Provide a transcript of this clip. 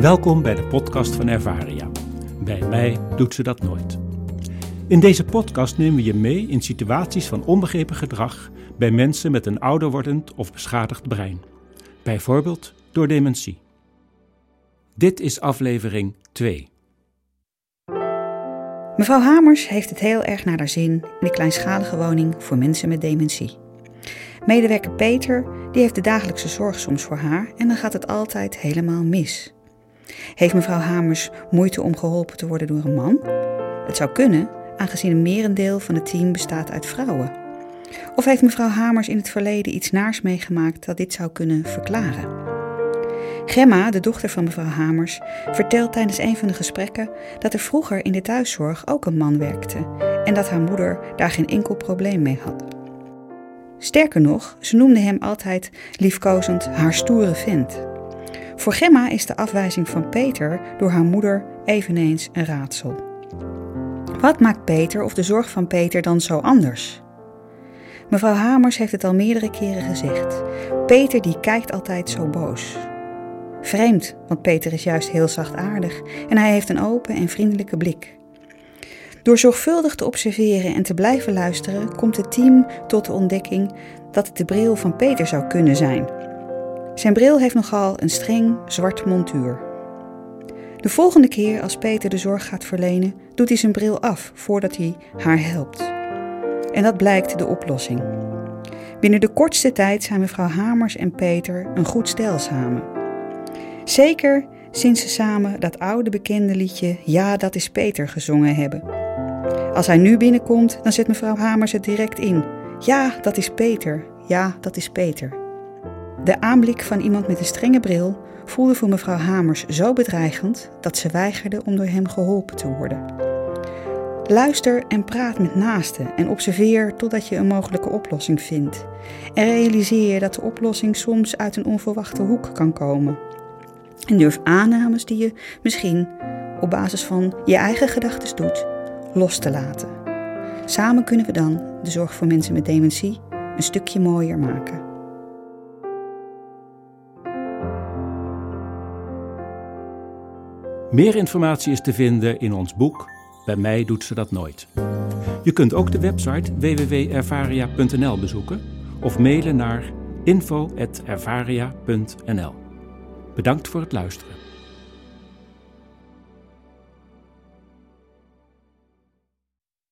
Welkom bij de podcast van Ervaria. Bij mij doet ze dat nooit. In deze podcast nemen we je mee in situaties van onbegrepen gedrag bij mensen met een ouder wordend of beschadigd brein. Bijvoorbeeld door dementie. Dit is aflevering 2. Mevrouw Hamers heeft het heel erg naar haar zin in de kleinschalige woning voor mensen met dementie. Medewerker Peter die heeft de dagelijkse zorg soms voor haar en dan gaat het altijd helemaal mis. Heeft mevrouw Hamers moeite om geholpen te worden door een man? Het zou kunnen, aangezien een merendeel van het team bestaat uit vrouwen. Of heeft mevrouw Hamers in het verleden iets naars meegemaakt dat dit zou kunnen verklaren? Gemma, de dochter van mevrouw Hamers, vertelt tijdens een van de gesprekken dat er vroeger in de thuiszorg ook een man werkte en dat haar moeder daar geen enkel probleem mee had. Sterker nog, ze noemde hem altijd liefkozend haar stoere vent. Voor Gemma is de afwijzing van Peter door haar moeder eveneens een raadsel. Wat maakt Peter of de zorg van Peter dan zo anders? Mevrouw Hamers heeft het al meerdere keren gezegd. Peter die kijkt altijd zo boos. Vreemd, want Peter is juist heel zachtaardig en hij heeft een open en vriendelijke blik. Door zorgvuldig te observeren en te blijven luisteren, komt het team tot de ontdekking dat het de bril van Peter zou kunnen zijn. Zijn bril heeft nogal een streng zwart montuur. De volgende keer als Peter de zorg gaat verlenen, doet hij zijn bril af voordat hij haar helpt. En dat blijkt de oplossing. Binnen de kortste tijd zijn mevrouw Hamers en Peter een goed stel samen. Zeker sinds ze samen dat oude bekende liedje Ja, dat is Peter gezongen hebben. Als hij nu binnenkomt, dan zet mevrouw Hamers het direct in. Ja, dat is Peter. Ja, dat is Peter. De aanblik van iemand met een strenge bril voelde voor mevrouw Hamers zo bedreigend dat ze weigerde om door hem geholpen te worden. Luister en praat met naasten en observeer totdat je een mogelijke oplossing vindt. En realiseer je dat de oplossing soms uit een onverwachte hoek kan komen. En durf aannames die je misschien op basis van je eigen gedachten doet, los te laten. Samen kunnen we dan de zorg voor mensen met dementie een stukje mooier maken. Meer informatie is te vinden in ons boek Bij mij doet ze dat nooit. Je kunt ook de website www.ervaria.nl bezoeken of mailen naar info.ervaria.nl. Bedankt voor het luisteren.